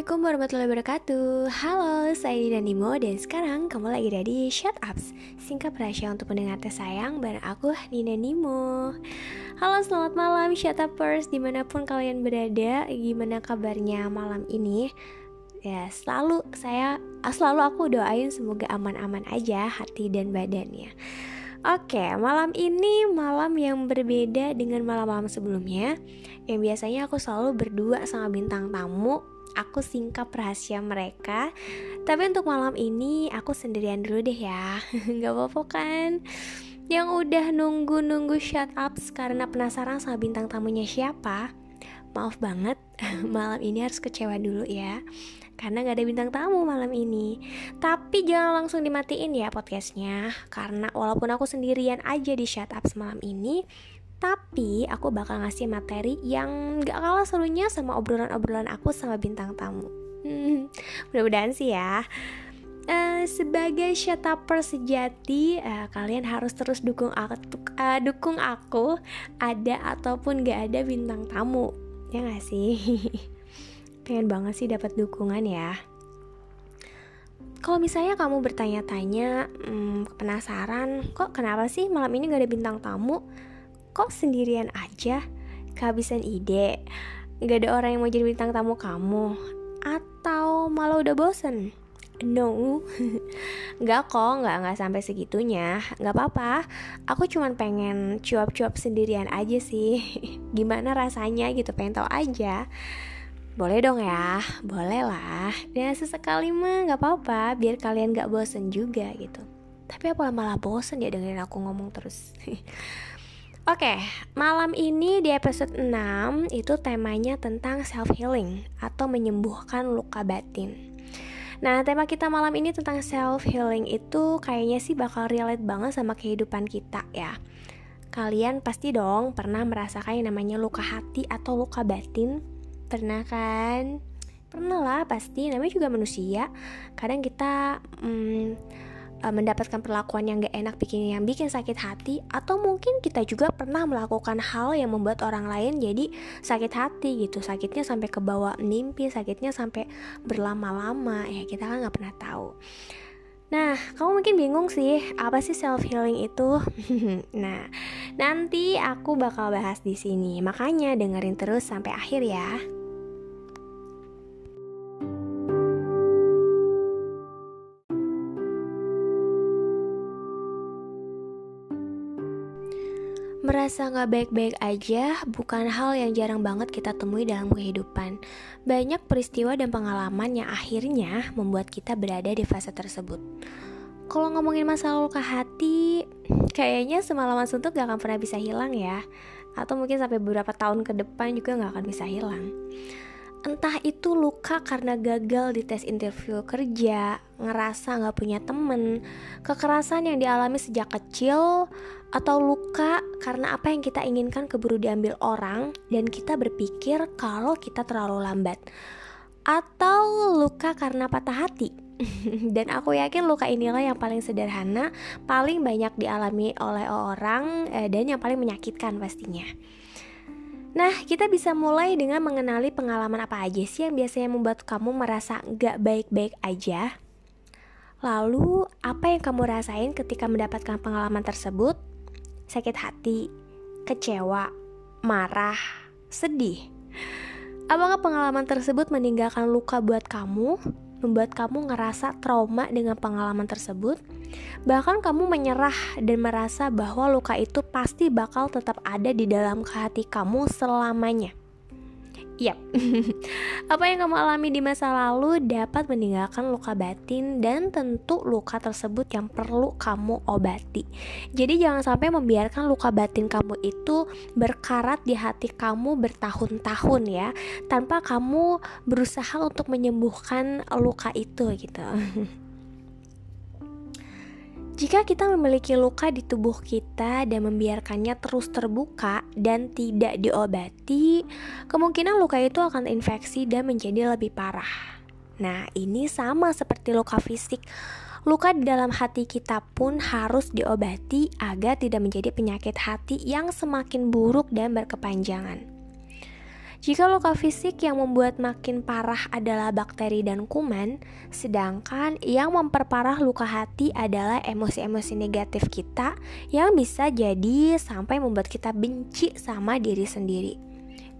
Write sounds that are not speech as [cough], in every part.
Assalamualaikum warahmatullahi wabarakatuh. Halo, saya Dina Nimo Dan sekarang kamu lagi ada di Shut Ups Singkat rahasia untuk mendengar sayang Bareng aku, Nina Nimo. Halo, selamat malam Shut Uppers Di mana pun kalian berada Gimana kabarnya malam ini? Ya, selalu saya Selalu aku doain semoga aman-aman aja Hati dan badannya. Oke, malam ini malam yang berbeda dengan malam-malam sebelumnya. Yang biasanya aku selalu berdua sama bintang tamu Aku singkap rahasia mereka. Tapi untuk malam ini aku sendirian dulu deh ya. [laughs] Gak apa-apa kan? Yang udah nunggu-nunggu shut up Karena penasaran sama bintang tamunya siapa? Maaf banget, [laughs] malam ini harus kecewa dulu ya. Karena gak ada bintang tamu malam ini. Tapi jangan langsung dimatiin ya podcastnya, karena walaupun aku sendirian aja di shut up semalam ini, tapi aku bakal ngasih materi yang gak kalah serunya sama obrolan-obrolan aku sama bintang tamu. Hmm, [laughs] mudah-mudahan sih ya. Uh, sebagai shutupper sejati, uh, kalian harus terus dukung aku, uh, dukung aku ada ataupun gak ada bintang tamu, ya gak sih? [laughs] pengen banget sih dapat dukungan ya. Kalau misalnya kamu bertanya-tanya, hmm, penasaran, kok kenapa sih malam ini gak ada bintang tamu? Kok sendirian aja? Kehabisan ide? Gak ada orang yang mau jadi bintang tamu kamu? Atau malah udah bosen? No, [laughs] nggak kok, nggak nggak sampai segitunya, nggak apa-apa. Aku cuma pengen cuap-cuap sendirian aja sih. [laughs] Gimana rasanya gitu, pengen tau aja. Boleh dong ya, boleh lah. Ya sesekali mah gak apa-apa, biar kalian gak bosen juga gitu. Tapi apa malah bosen ya dengerin aku ngomong terus. [laughs] Oke, okay, malam ini di episode 6 itu temanya tentang self healing atau menyembuhkan luka batin. Nah, tema kita malam ini tentang self healing itu kayaknya sih bakal relate banget sama kehidupan kita ya. Kalian pasti dong pernah merasakan yang namanya luka hati atau luka batin Pernah kan? Pernah lah pasti, namanya juga manusia Kadang kita hmm, mendapatkan perlakuan yang gak enak bikin yang bikin sakit hati atau mungkin kita juga pernah melakukan hal yang membuat orang lain jadi sakit hati gitu sakitnya sampai ke bawah mimpi sakitnya sampai berlama-lama ya kita kan nggak pernah tahu Nah, kamu mungkin bingung sih, apa sih self healing itu? [laughs] nah, nanti aku bakal bahas di sini. Makanya dengerin terus sampai akhir ya. Merasa gak baik-baik aja bukan hal yang jarang banget kita temui dalam kehidupan. Banyak peristiwa dan pengalaman yang akhirnya membuat kita berada di fase tersebut. Kalau ngomongin masalah luka hati, kayaknya semalaman suntuk gak akan pernah bisa hilang ya. Atau mungkin sampai beberapa tahun ke depan juga gak akan bisa hilang. Entah itu luka karena gagal di tes interview kerja, ngerasa gak punya temen, kekerasan yang dialami sejak kecil, atau luka karena apa yang kita inginkan keburu diambil orang dan kita berpikir kalau kita terlalu lambat. Atau luka karena patah hati. [laughs] dan aku yakin luka inilah yang paling sederhana, paling banyak dialami oleh orang, eh, dan yang paling menyakitkan pastinya. Nah, kita bisa mulai dengan mengenali pengalaman apa aja sih yang biasanya membuat kamu merasa gak baik-baik aja. Lalu, apa yang kamu rasain ketika mendapatkan pengalaman tersebut? Sakit hati, kecewa, marah, sedih. Apakah pengalaman tersebut meninggalkan luka buat kamu? membuat kamu ngerasa trauma dengan pengalaman tersebut. Bahkan kamu menyerah dan merasa bahwa luka itu pasti bakal tetap ada di dalam hati kamu selamanya. Yap, [laughs] apa yang kamu alami di masa lalu dapat meninggalkan luka batin dan tentu luka tersebut yang perlu kamu obati. Jadi jangan sampai membiarkan luka batin kamu itu berkarat di hati kamu bertahun-tahun ya, tanpa kamu berusaha untuk menyembuhkan luka itu gitu. [laughs] Jika kita memiliki luka di tubuh kita dan membiarkannya terus terbuka dan tidak diobati, kemungkinan luka itu akan infeksi dan menjadi lebih parah. Nah, ini sama seperti luka fisik. Luka di dalam hati kita pun harus diobati agar tidak menjadi penyakit hati yang semakin buruk dan berkepanjangan. Jika luka fisik yang membuat makin parah adalah bakteri dan kuman, sedangkan yang memperparah luka hati adalah emosi-emosi negatif kita yang bisa jadi sampai membuat kita benci sama diri sendiri.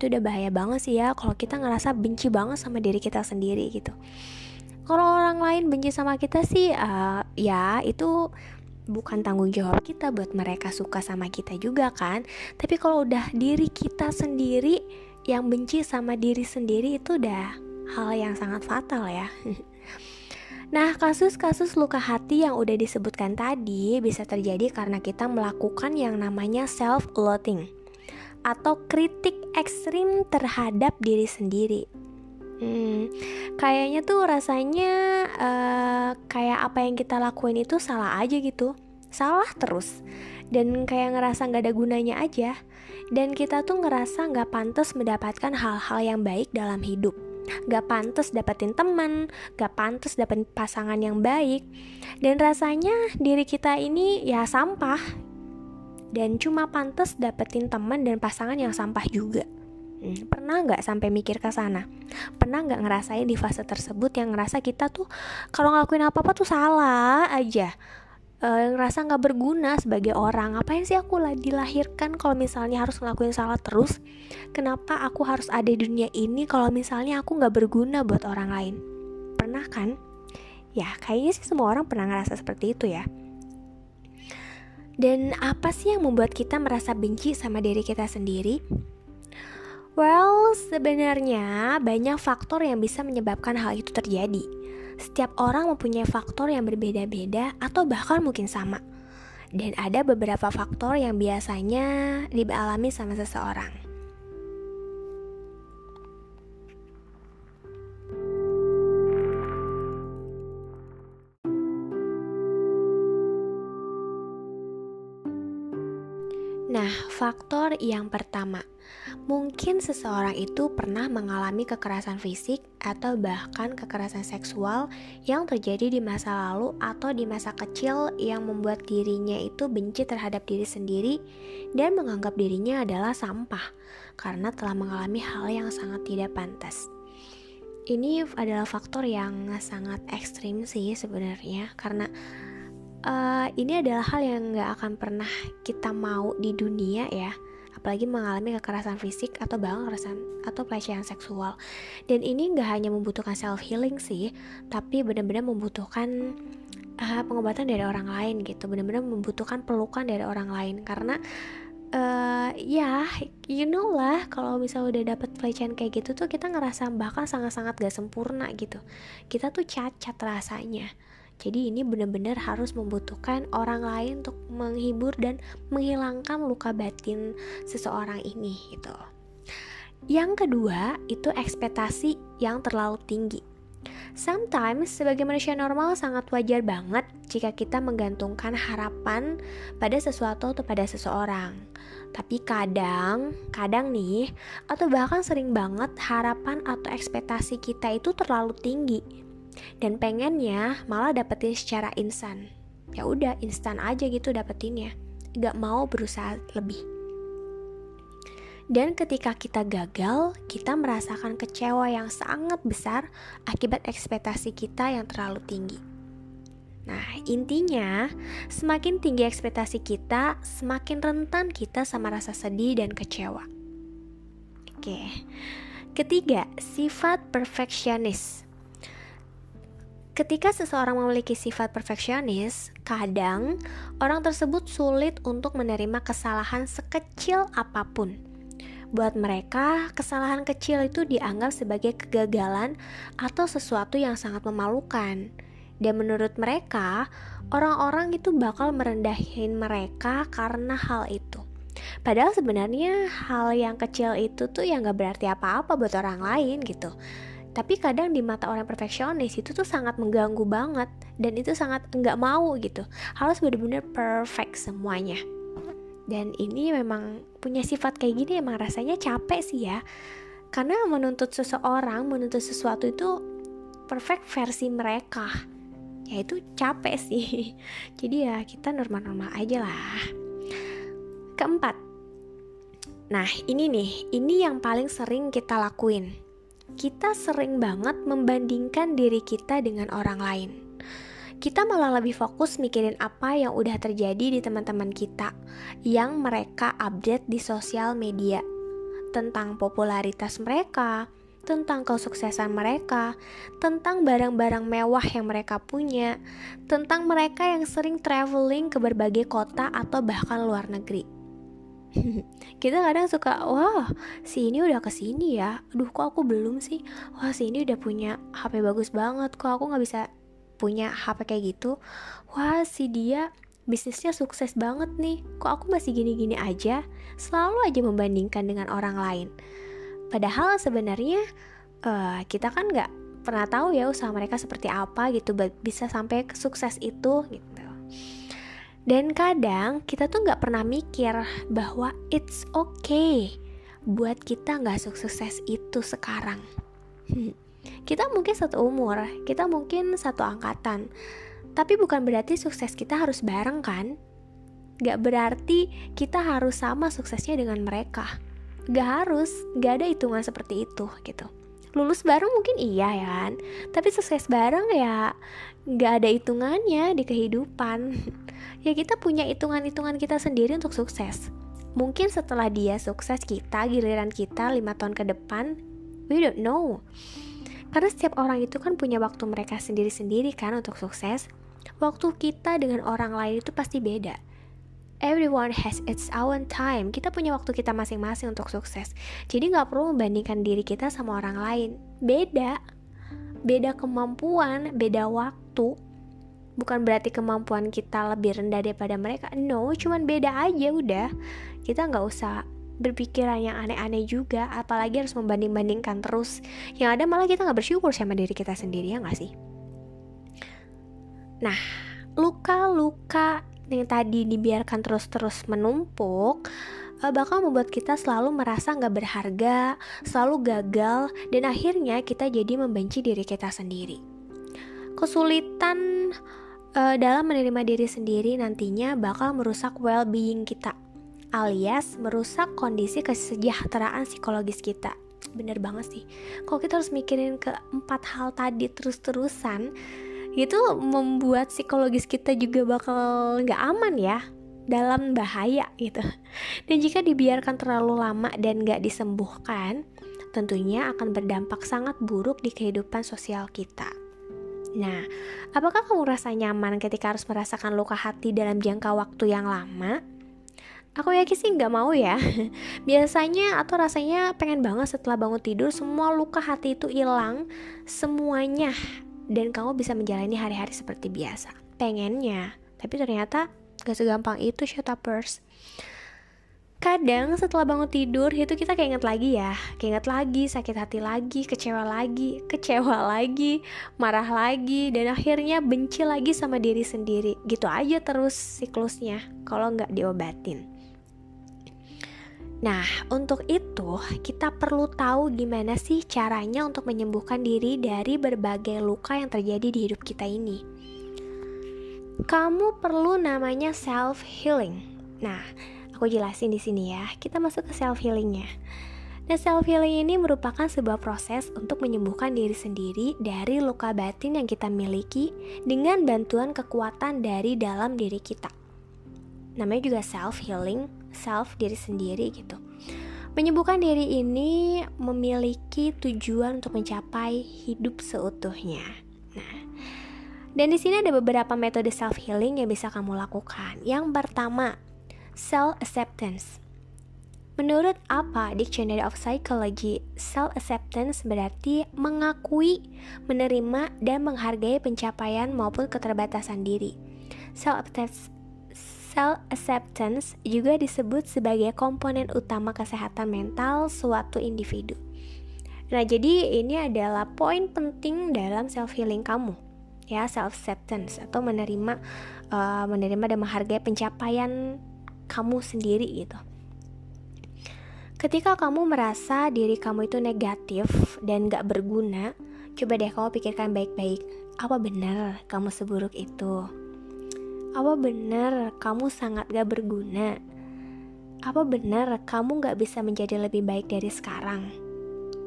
Itu udah bahaya banget sih ya kalau kita ngerasa benci banget sama diri kita sendiri gitu. Kalau orang lain benci sama kita sih, uh, ya itu bukan tanggung jawab kita buat mereka suka sama kita juga kan. Tapi kalau udah diri kita sendiri yang benci sama diri sendiri itu udah hal yang sangat fatal ya. [laughs] Nah, kasus-kasus luka hati yang udah disebutkan tadi bisa terjadi karena kita melakukan yang namanya self-loathing atau kritik ekstrim terhadap diri sendiri. Hmm, kayaknya tuh rasanya uh, kayak apa yang kita lakuin itu salah aja gitu, salah terus, dan kayak ngerasa nggak ada gunanya aja dan kita tuh ngerasa nggak pantas mendapatkan hal-hal yang baik dalam hidup gak pantas dapetin teman, gak pantas dapetin pasangan yang baik, dan rasanya diri kita ini ya sampah, dan cuma pantas dapetin teman dan pasangan yang sampah juga. Hmm, pernah nggak sampai mikir ke sana? Pernah nggak ngerasain di fase tersebut yang ngerasa kita tuh kalau ngelakuin apa-apa tuh salah aja? Uh, ngerasa nggak berguna sebagai orang. Apa yang sih aku lah dilahirkan kalau misalnya harus ngelakuin salah terus? Kenapa aku harus ada di dunia ini kalau misalnya aku nggak berguna buat orang lain? Pernah kan? Ya kayaknya sih semua orang pernah ngerasa seperti itu ya. Dan apa sih yang membuat kita merasa benci sama diri kita sendiri? Well, sebenarnya banyak faktor yang bisa menyebabkan hal itu terjadi setiap orang mempunyai faktor yang berbeda-beda atau bahkan mungkin sama. Dan ada beberapa faktor yang biasanya dialami sama seseorang. Nah, faktor yang pertama, mungkin seseorang itu pernah mengalami kekerasan fisik atau bahkan kekerasan seksual yang terjadi di masa lalu atau di masa kecil yang membuat dirinya itu benci terhadap diri sendiri dan menganggap dirinya adalah sampah karena telah mengalami hal yang sangat tidak pantas. Ini adalah faktor yang sangat ekstrim sih sebenarnya karena uh, ini adalah hal yang nggak akan pernah kita mau di dunia ya. Apalagi mengalami kekerasan fisik atau bahkan kekerasan atau pelecehan seksual. Dan ini nggak hanya membutuhkan self healing sih tapi benar-benar membutuhkan uh, pengobatan dari orang lain gitu. Benar-benar membutuhkan pelukan dari orang lain. Karena uh, ya you know lah kalau misalnya udah dapet pelecehan kayak gitu tuh kita ngerasa bahkan sangat-sangat gak sempurna gitu. Kita tuh cacat rasanya jadi ini benar-benar harus membutuhkan orang lain untuk menghibur dan menghilangkan luka batin seseorang ini gitu. Yang kedua itu ekspektasi yang terlalu tinggi. Sometimes sebagai manusia normal sangat wajar banget jika kita menggantungkan harapan pada sesuatu atau pada seseorang. Tapi kadang, kadang nih, atau bahkan sering banget harapan atau ekspektasi kita itu terlalu tinggi dan pengennya malah dapetin secara instan ya udah instan aja gitu dapetinnya gak mau berusaha lebih dan ketika kita gagal, kita merasakan kecewa yang sangat besar akibat ekspektasi kita yang terlalu tinggi. Nah, intinya, semakin tinggi ekspektasi kita, semakin rentan kita sama rasa sedih dan kecewa. Oke, ketiga, sifat perfeksionis. Ketika seseorang memiliki sifat perfeksionis, kadang orang tersebut sulit untuk menerima kesalahan sekecil apa pun. Buat mereka, kesalahan kecil itu dianggap sebagai kegagalan atau sesuatu yang sangat memalukan. Dan menurut mereka, orang-orang itu bakal merendahin mereka karena hal itu. Padahal sebenarnya hal yang kecil itu tuh yang gak berarti apa-apa buat orang lain gitu tapi kadang di mata orang perfeksionis itu tuh sangat mengganggu banget dan itu sangat nggak mau gitu. Harus benar-benar perfect semuanya. Dan ini memang punya sifat kayak gini emang rasanya capek sih ya. Karena menuntut seseorang menuntut sesuatu itu perfect versi mereka. Ya itu capek sih. [laughs] Jadi ya kita normal-normal aja lah. Keempat. Nah, ini nih, ini yang paling sering kita lakuin. Kita sering banget membandingkan diri kita dengan orang lain. Kita malah lebih fokus mikirin apa yang udah terjadi di teman-teman kita yang mereka update di sosial media tentang popularitas mereka, tentang kesuksesan mereka, tentang barang-barang mewah yang mereka punya, tentang mereka yang sering traveling ke berbagai kota atau bahkan luar negeri. Kita kadang suka wah si ini udah ke sini ya. Aduh kok aku belum sih? Wah si ini udah punya HP bagus banget kok aku nggak bisa punya HP kayak gitu. Wah si dia bisnisnya sukses banget nih kok aku masih gini-gini aja? Selalu aja membandingkan dengan orang lain. Padahal sebenarnya uh, kita kan nggak pernah tahu ya usaha mereka seperti apa gitu bisa sampai ke sukses itu gitu dan kadang kita tuh nggak pernah mikir bahwa it's okay buat kita nggak sukses itu sekarang. Kita mungkin satu umur, kita mungkin satu angkatan, tapi bukan berarti sukses kita harus bareng kan? Gak berarti kita harus sama suksesnya dengan mereka. Gak harus, gak ada hitungan seperti itu gitu. Lulus bareng mungkin iya ya kan, tapi sukses bareng ya gak ada hitungannya di kehidupan. [laughs] ya kita punya hitungan-hitungan kita sendiri untuk sukses. Mungkin setelah dia sukses kita, giliran kita lima tahun ke depan, we don't know. Karena setiap orang itu kan punya waktu mereka sendiri-sendiri kan untuk sukses. Waktu kita dengan orang lain itu pasti beda. Everyone has its own time. Kita punya waktu kita masing-masing untuk sukses. Jadi nggak perlu membandingkan diri kita sama orang lain. Beda. Beda kemampuan, beda waktu, bukan berarti kemampuan kita lebih rendah daripada mereka no cuman beda aja udah kita nggak usah berpikiran yang aneh-aneh juga apalagi harus membanding-bandingkan terus yang ada malah kita nggak bersyukur sama diri kita sendiri ya nggak sih nah luka-luka yang tadi dibiarkan terus-terus menumpuk eh, bakal membuat kita selalu merasa nggak berharga, selalu gagal, dan akhirnya kita jadi membenci diri kita sendiri. Kesulitan uh, dalam menerima diri sendiri nantinya bakal merusak well-being kita alias merusak kondisi kesejahteraan psikologis kita bener banget sih kalau kita harus mikirin ke empat hal tadi terus-terusan itu membuat psikologis kita juga bakal nggak aman ya dalam bahaya gitu [laughs] dan jika dibiarkan terlalu lama dan nggak disembuhkan tentunya akan berdampak sangat buruk di kehidupan sosial kita Nah, apakah kamu rasa nyaman ketika harus merasakan luka hati dalam jangka waktu yang lama? Aku yakin sih nggak mau ya. [laughs] Biasanya atau rasanya pengen banget setelah bangun tidur semua luka hati itu hilang semuanya dan kamu bisa menjalani hari-hari seperti biasa. Pengennya, tapi ternyata gak segampang itu shutupers kadang setelah bangun tidur itu kita keinget lagi ya. Keinget lagi sakit hati lagi kecewa lagi kecewa lagi marah lagi dan akhirnya benci lagi sama diri sendiri. Gitu aja terus siklusnya kalau nggak diobatin Nah, untuk itu kita perlu tahu gimana sih caranya untuk menyembuhkan diri dari berbagai luka yang terjadi di hidup kita ini. Kamu perlu namanya self healing. Nah, aku jelasin di sini ya. Kita masuk ke self healingnya. Nah, self healing ini merupakan sebuah proses untuk menyembuhkan diri sendiri dari luka batin yang kita miliki dengan bantuan kekuatan dari dalam diri kita. Namanya juga self healing, self diri sendiri gitu. Menyembuhkan diri ini memiliki tujuan untuk mencapai hidup seutuhnya. Nah, dan di sini ada beberapa metode self healing yang bisa kamu lakukan. Yang pertama, self-acceptance. Menurut apa Dictionary of Psychology, self-acceptance berarti mengakui, menerima, dan menghargai pencapaian maupun keterbatasan diri. Self-acceptance juga disebut sebagai komponen utama kesehatan mental suatu individu. Nah, jadi ini adalah poin penting dalam self healing kamu, ya self acceptance atau menerima, uh, menerima dan menghargai pencapaian kamu sendiri gitu. Ketika kamu merasa diri kamu itu negatif dan gak berguna, coba deh kamu pikirkan baik-baik. Apa benar kamu seburuk itu? Apa benar kamu sangat gak berguna? apa benar kamu gak bisa menjadi lebih baik dari sekarang?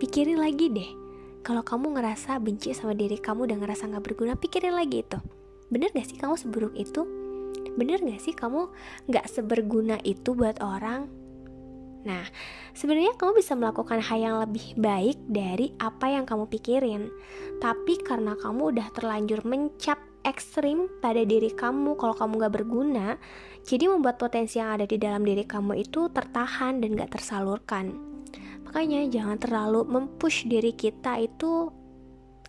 Pikirin lagi deh. Kalau kamu ngerasa benci sama diri kamu dan ngerasa gak berguna, pikirin lagi itu. Bener gak sih kamu seburuk itu? Bener gak sih kamu gak seberguna itu buat orang? Nah, sebenarnya kamu bisa melakukan hal yang lebih baik dari apa yang kamu pikirin. Tapi karena kamu udah terlanjur mencap ekstrim pada diri kamu kalau kamu gak berguna, jadi membuat potensi yang ada di dalam diri kamu itu tertahan dan gak tersalurkan. Makanya jangan terlalu mempush diri kita itu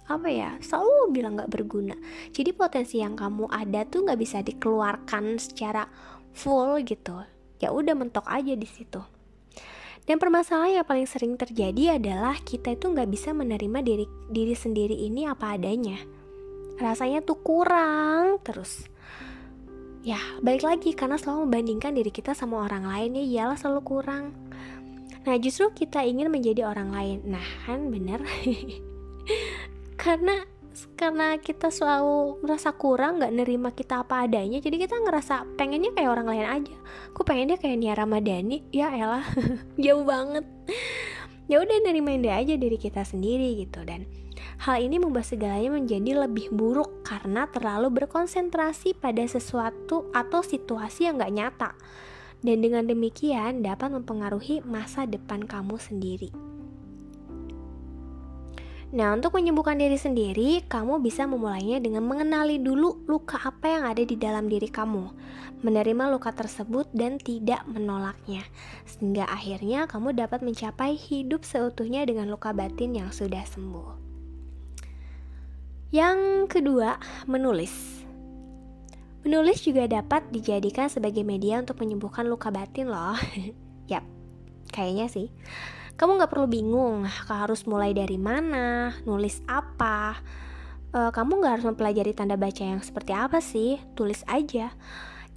apa ya selalu bilang gak berguna. Jadi potensi yang kamu ada tuh gak bisa dikeluarkan secara full gitu. Ya udah mentok aja di situ. Dan permasalahan yang paling sering terjadi adalah kita itu nggak bisa menerima diri diri sendiri ini apa adanya rasanya tuh kurang terus ya balik lagi karena selalu membandingkan diri kita sama orang lain ya iyalah selalu kurang. Nah justru kita ingin menjadi orang lain. Nah kan bener. [laughs] Karena karena kita selalu merasa kurang nggak nerima kita apa adanya jadi kita ngerasa pengennya kayak orang lain aja. Aku pengennya kayak Nia Ramadhani ya elah. [laughs] Jauh banget. Ya udah nerimain deh aja diri kita sendiri gitu dan Hal ini membuat segalanya menjadi lebih buruk karena terlalu berkonsentrasi pada sesuatu atau situasi yang gak nyata. Dan dengan demikian dapat mempengaruhi masa depan kamu sendiri. Nah, untuk menyembuhkan diri sendiri, kamu bisa memulainya dengan mengenali dulu luka apa yang ada di dalam diri kamu, menerima luka tersebut dan tidak menolaknya, sehingga akhirnya kamu dapat mencapai hidup seutuhnya dengan luka batin yang sudah sembuh. Yang kedua, menulis. Menulis juga dapat dijadikan sebagai media untuk menyembuhkan luka batin loh. [laughs] Yap, kayaknya sih. Kamu gak perlu bingung harus mulai dari mana, nulis apa. Uh, kamu gak harus mempelajari tanda baca yang seperti apa sih, tulis aja.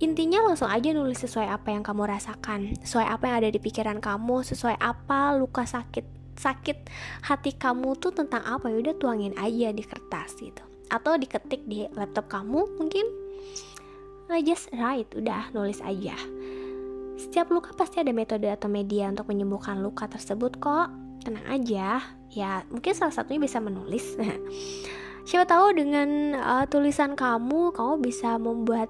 Intinya langsung aja nulis sesuai apa yang kamu rasakan, sesuai apa yang ada di pikiran kamu, sesuai apa luka sakit sakit hati kamu tuh tentang apa? Ya udah tuangin aja di kertas gitu. Atau diketik di laptop kamu mungkin. I just write udah nulis aja. Setiap luka pasti ada metode atau media untuk menyembuhkan luka tersebut kok. Tenang aja. Ya mungkin salah satunya bisa menulis. [laughs] Siapa tahu dengan uh, tulisan kamu kamu bisa membuat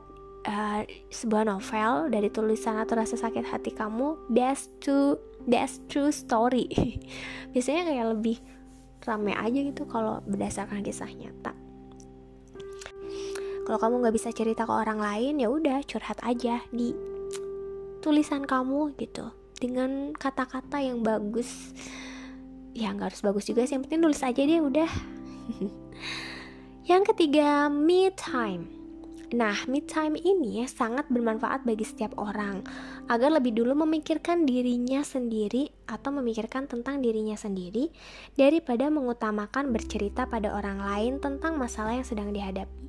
uh, sebuah novel dari tulisan atau rasa sakit hati kamu that's to that's true story. [laughs] Biasanya kayak lebih rame aja gitu kalau berdasarkan kisah nyata. Kalau kamu nggak bisa cerita ke orang lain ya udah curhat aja di tulisan kamu gitu. Dengan kata-kata yang bagus. Ya nggak harus bagus juga sih yang penting nulis aja deh udah. [laughs] Yang ketiga me time Nah, me time ini sangat bermanfaat bagi setiap orang agar lebih dulu memikirkan dirinya sendiri atau memikirkan tentang dirinya sendiri daripada mengutamakan bercerita pada orang lain tentang masalah yang sedang dihadapi.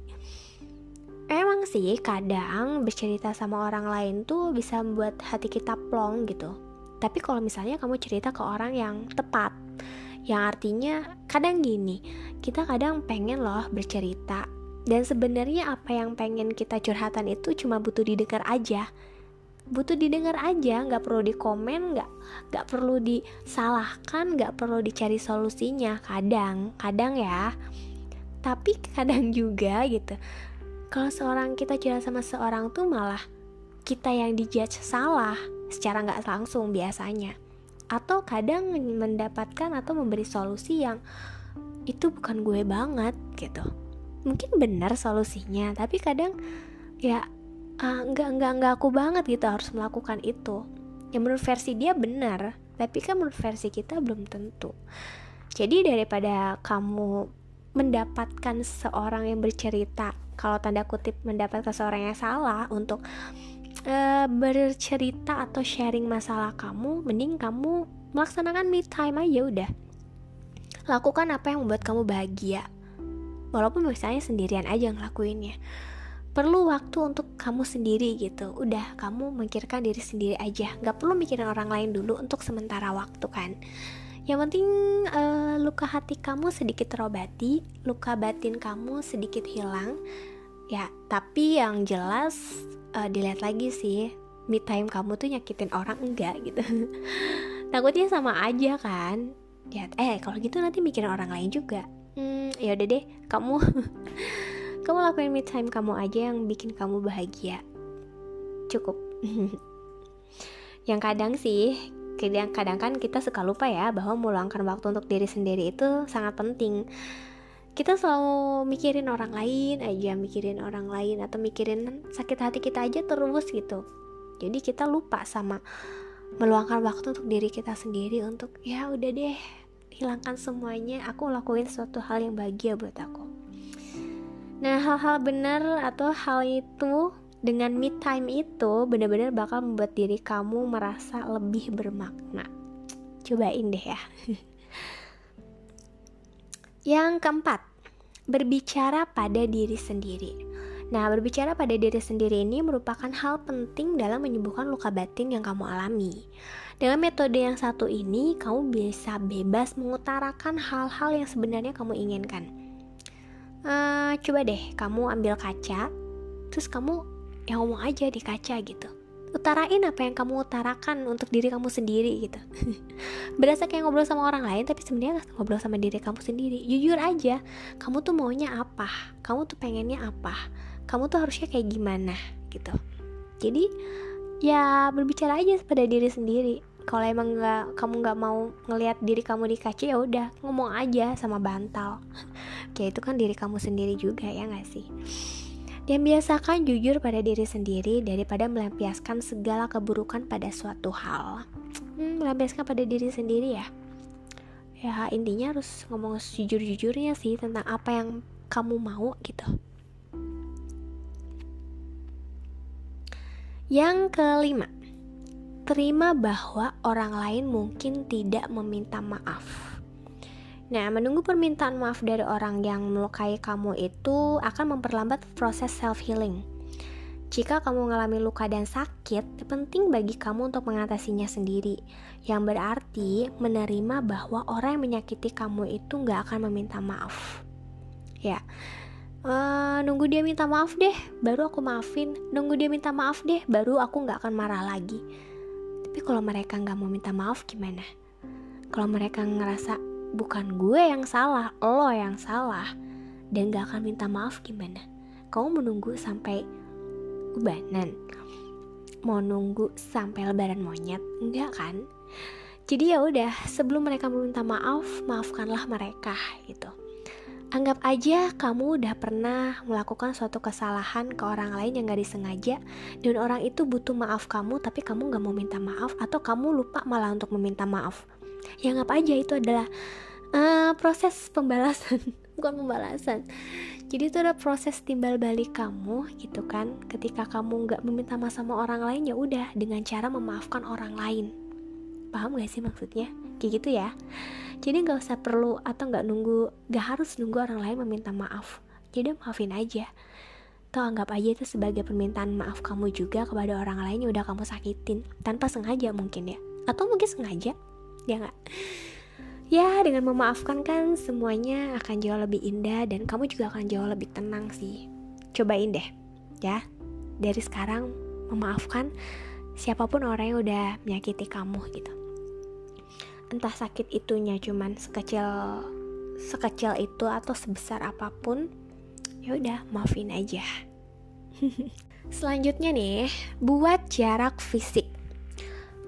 Emang sih kadang bercerita sama orang lain tuh bisa membuat hati kita plong gitu. Tapi kalau misalnya kamu cerita ke orang yang tepat, yang artinya kadang gini, kita kadang pengen loh bercerita dan sebenarnya apa yang pengen kita curhatan itu cuma butuh didengar aja. Butuh didengar aja nggak perlu dikomen nggak nggak perlu disalahkan nggak perlu dicari solusinya. Kadang kadang ya. Tapi [laughs] kadang juga gitu. Kalau seorang kita cerita sama seorang tuh malah kita yang dijudge salah secara nggak langsung biasanya. Atau kadang mendapatkan atau memberi solusi yang itu bukan gue banget gitu mungkin benar solusinya tapi kadang ya uh, nggak nggak nggak aku banget gitu harus melakukan itu. Yang menurut versi dia benar tapi kan menurut versi kita belum tentu. Jadi daripada kamu mendapatkan seorang yang bercerita kalau tanda kutip mendapatkan seorang yang salah untuk uh, bercerita atau sharing masalah kamu mending kamu melaksanakan me time aja udah. Lakukan apa yang membuat kamu bahagia walaupun misalnya sendirian aja ngelakuinnya. Perlu waktu untuk kamu sendiri gitu. Udah kamu mikirkan diri sendiri aja. Nggak perlu mikirin orang lain dulu untuk sementara waktu kan. Yang penting uh, luka hati kamu sedikit terobati luka batin kamu sedikit hilang. Ya tapi yang jelas uh, dilihat lagi sih me time kamu tuh nyakitin orang enggak gitu. [laughs] Takutnya sama aja kan? Ya eh kalau gitu nanti mikirin orang lain juga hmm, ya udah deh kamu [laughs] kamu lakuin me time kamu aja yang bikin kamu bahagia. Cukup. [laughs] Yang kadang sih kadang-kadang kan kita suka lupa ya bahwa meluangkan waktu untuk diri sendiri itu sangat penting. Kita selalu mikirin orang lain aja mikirin orang lain atau mikirin sakit hati kita aja terus gitu. Jadi kita lupa sama meluangkan waktu untuk diri kita sendiri untuk ya udah deh hilangkan semuanya aku lakuin suatu hal yang bahagia buat aku. Nah hal-hal benar atau hal itu dengan me time itu benar-benar bakal membuat diri kamu merasa lebih bermakna. Cobain deh ya. [laughs] Yang keempat, berbicara pada diri sendiri. Nah, berbicara pada diri sendiri ini merupakan hal penting dalam menyembuhkan luka batin yang kamu alami. Dengan metode yang satu ini, kamu bisa bebas mengutarakan hal-hal yang sebenarnya kamu inginkan. Uh, coba deh, kamu ambil kaca, terus kamu yang ngomong aja di kaca gitu. Utarain apa yang kamu utarakan untuk diri kamu sendiri gitu. [laughs] Berasa kayak ngobrol sama orang lain tapi sebenarnya ngobrol sama diri kamu sendiri. Jujur aja kamu tuh maunya apa? Kamu tuh pengennya apa kamu tuh harusnya kayak gimana gitu jadi ya berbicara aja pada diri sendiri kalau emang nggak kamu nggak mau ngelihat diri kamu di kaca ya udah ngomong aja sama bantal [laughs] kayak itu kan diri kamu sendiri juga ya nggak sih dan biasakan jujur pada diri sendiri daripada melampiaskan segala keburukan pada suatu hal. Hmm, melampiaskan pada diri sendiri ya. Ya intinya harus ngomong sejujur-jujurnya sih tentang apa yang kamu mau gitu. Yang kelima, terima bahwa orang lain mungkin tidak meminta maaf. Nah, menunggu permintaan maaf dari orang yang melukai kamu itu akan memperlambat proses self-healing. Jika kamu mengalami luka dan sakit, penting bagi kamu untuk mengatasinya sendiri. Yang berarti menerima bahwa orang yang menyakiti kamu itu nggak akan meminta maaf. Ya, uh, nunggu dia minta maaf deh, baru aku maafin. Nunggu dia minta maaf deh, baru aku nggak akan marah lagi. Tapi kalau mereka nggak mau minta maaf gimana? Kalau mereka ngerasa bukan gue yang salah, lo yang salah dan gak akan minta maaf gimana? Kamu menunggu sampai ubanan? Mau nunggu sampai lebaran monyet? Enggak kan? Jadi ya udah, sebelum mereka meminta maaf, maafkanlah mereka gitu. Anggap aja kamu udah pernah melakukan suatu kesalahan ke orang lain yang gak disengaja dan orang itu butuh maaf kamu tapi kamu gak mau minta maaf atau kamu lupa malah untuk meminta maaf. Ya anggap aja itu adalah uh, proses pembalasan. [laughs] Bukan pembalasan. Jadi itu ada proses timbal balik kamu gitu kan. Ketika kamu nggak meminta maaf sama orang lain ya udah dengan cara memaafkan orang lain. Paham gak sih maksudnya? Kayak gitu ya jadi nggak usah perlu atau nggak nunggu nggak harus nunggu orang lain meminta maaf. Jadi maafin aja. Atau anggap aja itu sebagai permintaan maaf kamu juga kepada orang lain yang udah kamu sakitin. Tanpa sengaja mungkin ya. Atau mungkin sengaja. Ya nggak? Ya dengan memaafkan kan semuanya akan jauh lebih indah dan kamu juga akan jauh lebih tenang sih. Cobain deh. Ya. Dari sekarang memaafkan siapa pun orang yang udah menyakiti kamu gitu entah sakit itunya cuman sekecil sekecil itu atau sebesar apa pun ya udah maafin aja [laughs] selanjutnya nih buat jarak fisik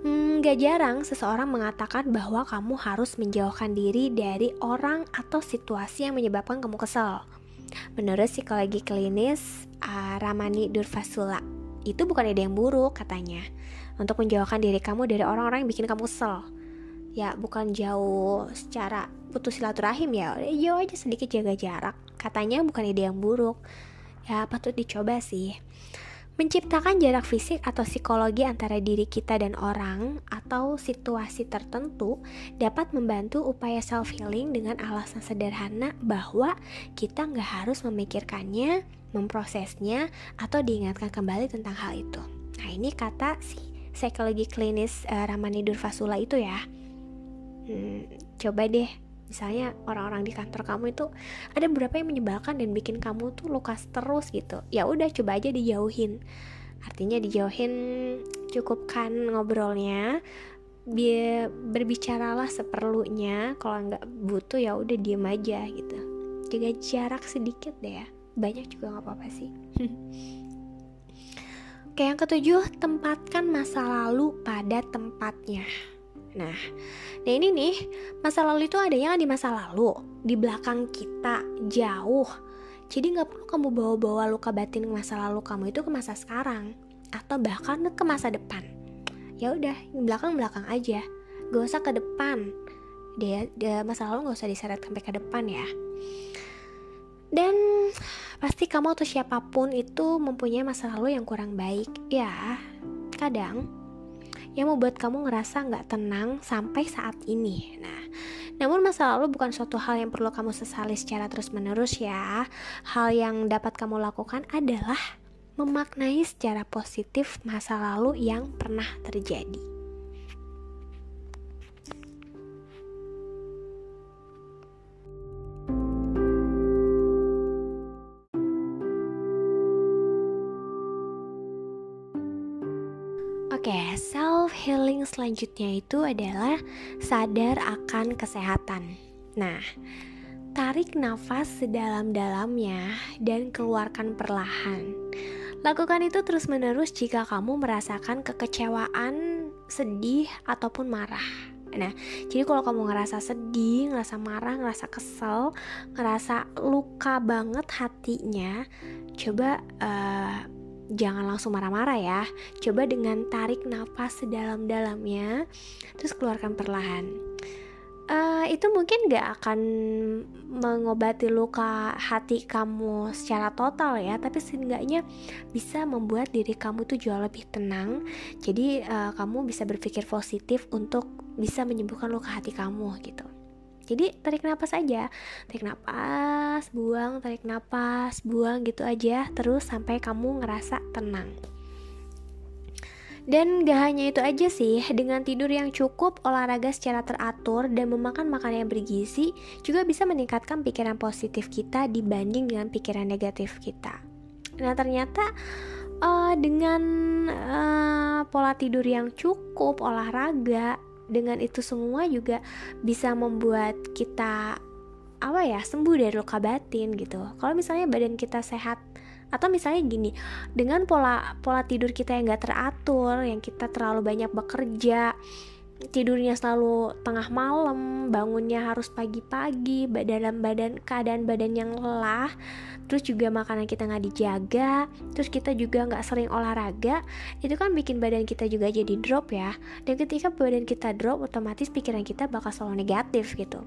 Hmm, gak jarang seseorang mengatakan bahwa kamu harus menjauhkan diri dari orang atau situasi yang menyebabkan kamu kesel. Menurut psikologi klinis uh, Ramani Durvasula, itu bukan ide yang buruk katanya. Untuk menjauhkan diri kamu dari orang-orang yang bikin kamu kesel. Ya, bukan jauh secara putus silaturahim ya, jauh aja sedikit jaga jarak. Katanya bukan ide yang buruk. Ya, patut dicoba sih. Menciptakan jarak fisik atau psikologi antara diri kita dan orang atau situasi tertentu dapat membantu upaya self-healing dengan alasan sederhana bahwa kita nggak harus memikirkannya, memprosesnya, atau diingatkan kembali tentang hal itu. Nah ini kata si psikologi klinis uh, Ramani Durvasula itu ya. Hmm, coba deh misalnya orang-orang di kantor kamu itu ada beberapa yang menyebalkan dan bikin kamu tuh luka terus gitu. Ya udah coba aja dijauhin. Artinya dijauhin cukupkan ngobrolnya. Biar berbicaralah seperlunya. Kalau nggak butuh ya udah diem aja gitu. Jaga jarak sedikit deh ya. Banyak juga nggak apa-apa sih. [laughs] Oke yang ketujuh tempatkan masa lalu pada tempatnya Nah, nah ini nih masa lalu itu adanya di masa lalu? Di belakang kita jauh. Jadi nggak perlu kamu bawa-bawa luka batin masa lalu kamu itu ke masa sekarang. Atau bahkan ke masa depan. Ya udah belakang belakang aja. Gak usah ke depan. Dia, dia masa lalu gak usah diseret sampai ke depan ya. Dan pasti kamu atau siapa pun itu mempunyai masa lalu yang kurang baik. Ya kadang yang membuat kamu ngerasa nggak tenang sampai saat ini nah namun masa lalu bukan suatu hal yang perlu kamu sesali secara terus-menerus ya. Hal yang dapat kamu lakukan adalah memaknai secara positif masa lalu yang pernah terjadi. Self healing selanjutnya itu adalah sadar akan kesehatan. Nah, tarik nafas sedalam-dalamnya dan keluarkan perlahan. Lakukan itu terus-menerus jika kamu merasakan kekecewaan, sedih, ataupun marah. Nah, jadi kalau kamu ngerasa sedih, ngerasa marah, ngerasa kesel, ngerasa luka banget hatinya, coba uh, jangan langsung marah-marah ya. Coba dengan tarik nafas sedalam-dalamnya, terus keluarkan perlahan. Uh, itu mungkin gak akan mengobati luka hati kamu secara total ya tapi setidaknya bisa membuat diri kamu tuh jauh lebih tenang. Jadi uh, kamu bisa berpikir positif untuk bisa menyembuhkan luka hati kamu gitu jadi tarik nafas aja. Tarik nafas buang tarik nafas buang gitu aja. Terus sampai kamu ngerasa tenang. Dan gak hanya itu aja sih, dengan tidur yang cukup, olahraga secara teratur, dan memakan makanan yang bergizi juga bisa meningkatkan pikiran positif kita dibanding dengan pikiran negatif kita. Nah ternyata uh, dengan uh, pola tidur yang cukup, olahraga, dengan itu semua juga bisa membuat kita apa ya sembuh dari luka batin gitu. Kalau misalnya badan kita sehat atau misalnya gini dengan pola pola tidur kita yang gak teratur yang kita terlalu banyak bekerja tidurnya selalu tengah malam bangunnya harus pagi-pagi dalam badan keadaan badan yang lelah terus juga makanan kita nggak dijaga terus kita juga nggak sering olahraga itu kan bikin badan kita juga jadi drop ya. Dan ketika badan kita drop otomatis pikiran kita bakal selalu negatif gitu.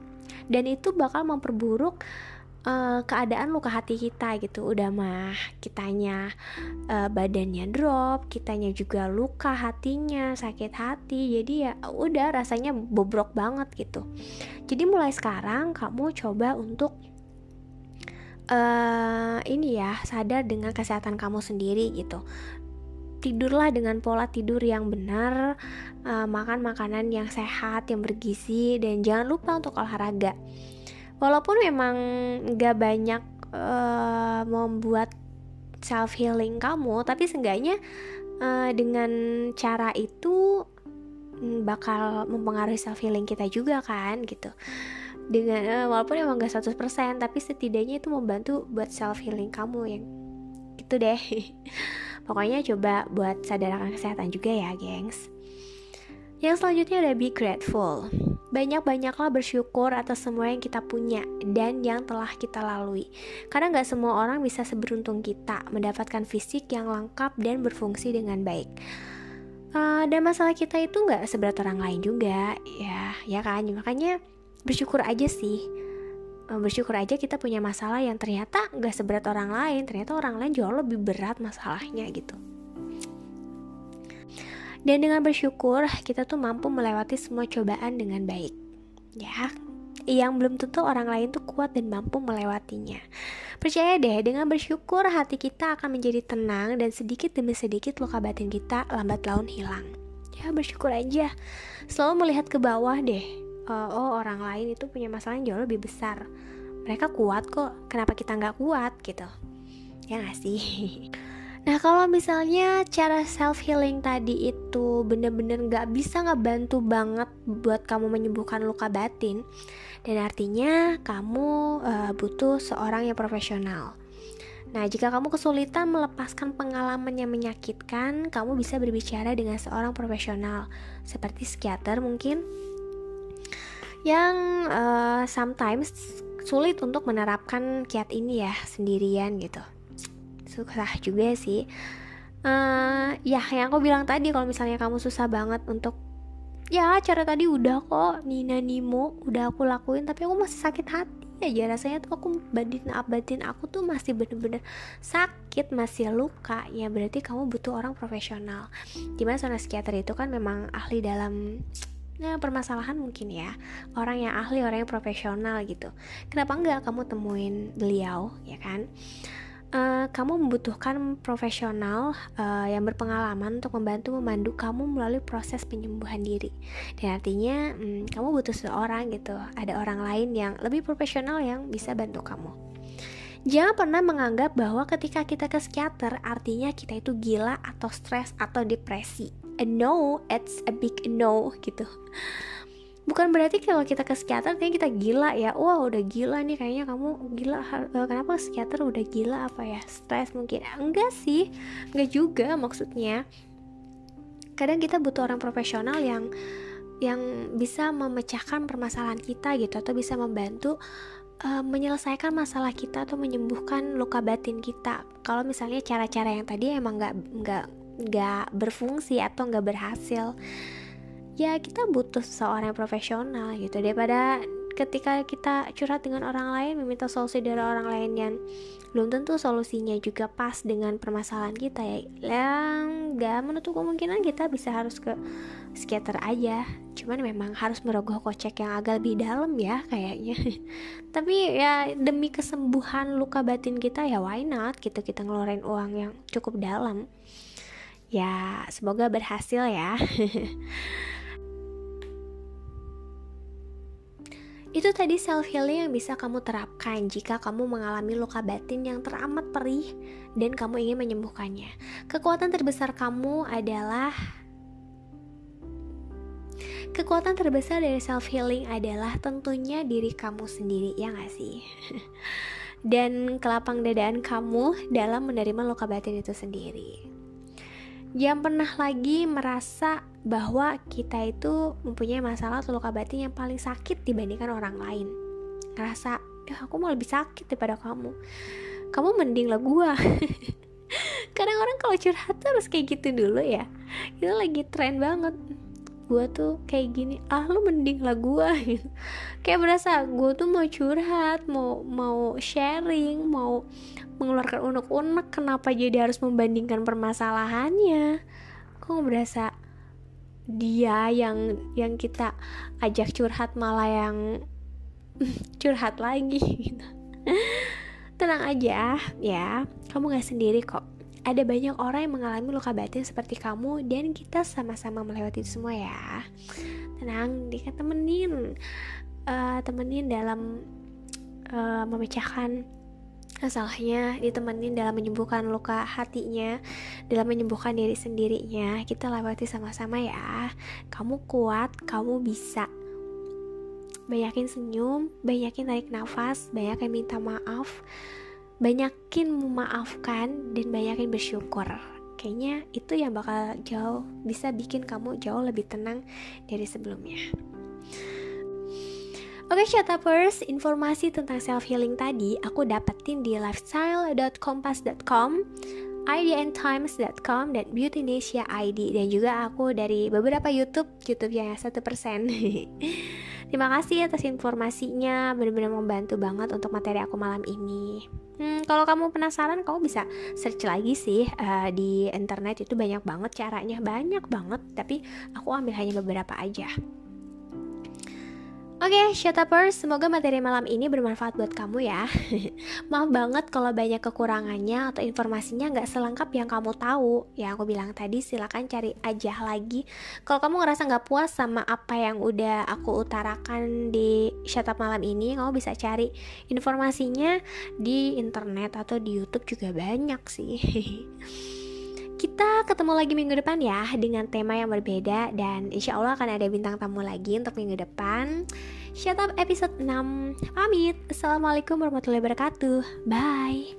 Dan itu bakal memperburuk uh, keadaan luka hati kita gitu. Udah mah kitanya uh, badannya drop kitanya juga luka hatinya sakit hati. Jadi ya udah rasanya bobrok banget gitu. Jadi mulai sekarang kamu coba untuk uh, ini ya sadar dengan kesehatan kamu sendiri gitu. Tidurlah dengan pola tidur yang benar, uh, makan makanan yang sehat, yang bergizi, dan jangan lupa untuk olahraga walaupun memang gak banyak uh, membuat self healing kamu tapi seenggaknya uh, dengan cara itu mm, bakal mempengaruhi self healing kita juga kan gitu. Dengan uh, walaupun emang gak 100% tapi setidaknya itu membantu buat self healing kamu yang itu deh. [laughs] Pokoknya coba buat sadarkan kesehatan juga ya gengs. Yang selanjutnya ada be grateful banyak-banyaklah bersyukur atas semua yang kita punya dan yang telah kita lalui. Karena nggak semua orang bisa seberuntung kita mendapatkan fisik yang lengkap dan berfungsi dengan baik. Uh, dan masalah kita itu nggak seberat orang lain juga, ya, ya kan? Makanya bersyukur aja sih. Uh, bersyukur aja kita punya masalah yang ternyata nggak seberat orang lain. Ternyata orang lain jauh lebih berat masalahnya gitu. Dan dengan bersyukur, kita tuh mampu melewati semua cobaan dengan baik. Ya, yang belum tentu orang lain tuh kuat dan mampu melewatinya. Percaya deh, dengan bersyukur hati kita akan menjadi tenang dan sedikit demi sedikit luka batin kita lambat laun hilang. Ya, bersyukur aja. Selalu melihat ke bawah deh. Uh, oh, orang lain itu punya masalah yang jauh lebih besar. Mereka kuat kok, kenapa kita nggak kuat gitu? Ya nggak sih? [laughs] Nah kalau misalnya cara self healing tadi itu bener-bener gak bisa ngebantu banget buat kamu menyembuhkan luka batin Dan artinya kamu uh, butuh seorang yang profesional. Nah, jika kamu kesulitan melepaskan pengalaman yang menyakitkan, kamu bisa berbicara dengan seorang profesional, seperti psikiater mungkin, yang uh, sometimes sulit untuk menerapkan kiat ini ya sendirian gitu susah juga sih. Uh, ya yang aku bilang tadi kalau misalnya kamu susah banget untuk ya cara tadi udah kok Nina Nimo udah aku lakuin tapi aku masih sakit hati aja. Rasanya tuh aku batin batin aku tuh masih bener-bener sakit masih luka. Ya berarti kamu butuh orang profesional. Di mana seorang psikiater itu kan memang ahli dalam ya, permasalahan mungkin ya. Orang yang ahli orang yang profesional gitu. Kenapa enggak kamu temuin beliau ya kan uh, kamu membutuhkan profesional uh, yang berpengalaman untuk membantu memandu kamu melalui proses penyembuhan diri. Dan artinya um, kamu butuh seorang gitu, ada orang lain yang lebih profesional yang bisa bantu kamu. Jangan pernah menganggap bahwa ketika kita ke psikiater artinya kita itu gila atau stres atau depresi. A no, it's a big no gitu bukan berarti kalau kita ke psikiater kayaknya kita gila ya. Wah udah gila nih kayaknya kamu gila. Eh, kenapa psikiater udah gila? Apa ya stres mungkin? Enggak sih enggak juga maksudnya. Kadang kita butuh orang profesional yang yang bisa memecahkan permasalahan kita gitu atau bisa membantu uh, menyelesaikan masalah kita atau menyembuhkan luka batin kita. Kalau misalnya cara-cara yang tadi emang nggak nggak nggak berfungsi atau nggak berhasil ya kita butuh seseorang yang profesional gitu. Daripada ketika kita curhat dengan orang lain meminta solusi dari orang lain yang belum tentu solusinya juga pas dengan permasalahan kita ya. Yang gak menutup kemungkinan kita bisa harus ke psikiater aja. Cuman memang harus merogoh kocek yang agak lebih dalam ya kayaknya. [laughs] Tapi ya demi kesembuhan luka batin kita ya why not gitu kita ngeluarin uang yang cukup dalam. Ya semoga berhasil ya [laughs] Itu tadi self healing yang bisa kamu terapkan jika kamu mengalami luka batin yang teramat perih dan kamu ingin menyembuhkannya. Kekuatan terbesar kamu adalah Kekuatan terbesar dari self healing adalah tentunya diri kamu sendiri, ya gak sih? [laughs] Dan kelapang dadaan kamu dalam menerima luka batin itu sendiri. Jangan pernah lagi merasa bahwa kita itu mempunyai masalah atau luka batin yang paling sakit dibandingkan orang lain. Ngerasa, ya aku mau lebih sakit daripada kamu. Kamu mending lah gua. [laughs] Kadang orang kalau curhat tuh harus kayak gitu dulu ya. Itu lagi tren banget. Gua tuh kayak gini, ah lu mending lah gua [laughs] gitu. Kayak berasa gua tuh mau curhat, mau mau sharing, mau mengeluarkan unek-unek kenapa jadi harus membandingkan permasalahannya kok berasa dia yang yang kita ajak curhat malah yang [laughs] curhat lagi. [laughs] Tenang aja ya. Kamu gak sendiri kok. Ada banyak orang yang mengalami luka batin seperti kamu dan kita sama-sama melewati itu semua ya. Tenang dia temenin uh, temenin dalam uh, memecahkan masalahnya ditemenin dalam menyembuhkan luka hatinya dalam menyembuhkan diri sendirinya. Kita lewati sama-sama ya. Kamu kuat kamu bisa. Banyakin senyum banyakin tarik nafas banyakin minta maaf. Banyakin memaafkan dan banyakin bersyukur. Kayaknya itu yang bakal jauh bisa bikin kamu jauh lebih tenang dari sebelumnya Oke okay, Shutupers, informasi tentang self healing tadi aku dapetin di lifestyle.kompas.com idntimes.com dan Beautynesia ID dan juga aku dari beberapa YouTube YouTube yang satu persen. [laughs] Terima kasih atas informasinya, benar-benar membantu banget untuk materi aku malam ini. Hmm, kalau kamu penasaran, kamu bisa search lagi sih uh, di internet itu banyak banget caranya, banyak banget. Tapi aku ambil hanya beberapa aja. Oke, okay, Shutupers, semoga materi malam ini bermanfaat buat kamu ya. [laughs] Maaf banget kalau banyak kekurangannya atau informasinya nggak selengkap yang kamu tahu. Ya aku bilang tadi silakan cari aja lagi. Kalau kamu ngerasa nggak puas sama apa yang udah aku utarakan di Shutup malam ini, kamu bisa cari informasinya di internet atau di YouTube juga banyak sih. [laughs] Kita ketemu lagi minggu depan ya dengan tema yang berbeda dan insya Allah akan ada bintang tamu lagi untuk minggu depan. Shut up episode 6. Pamit. Assalamualaikum warahmatullahi wabarakatuh. Bye.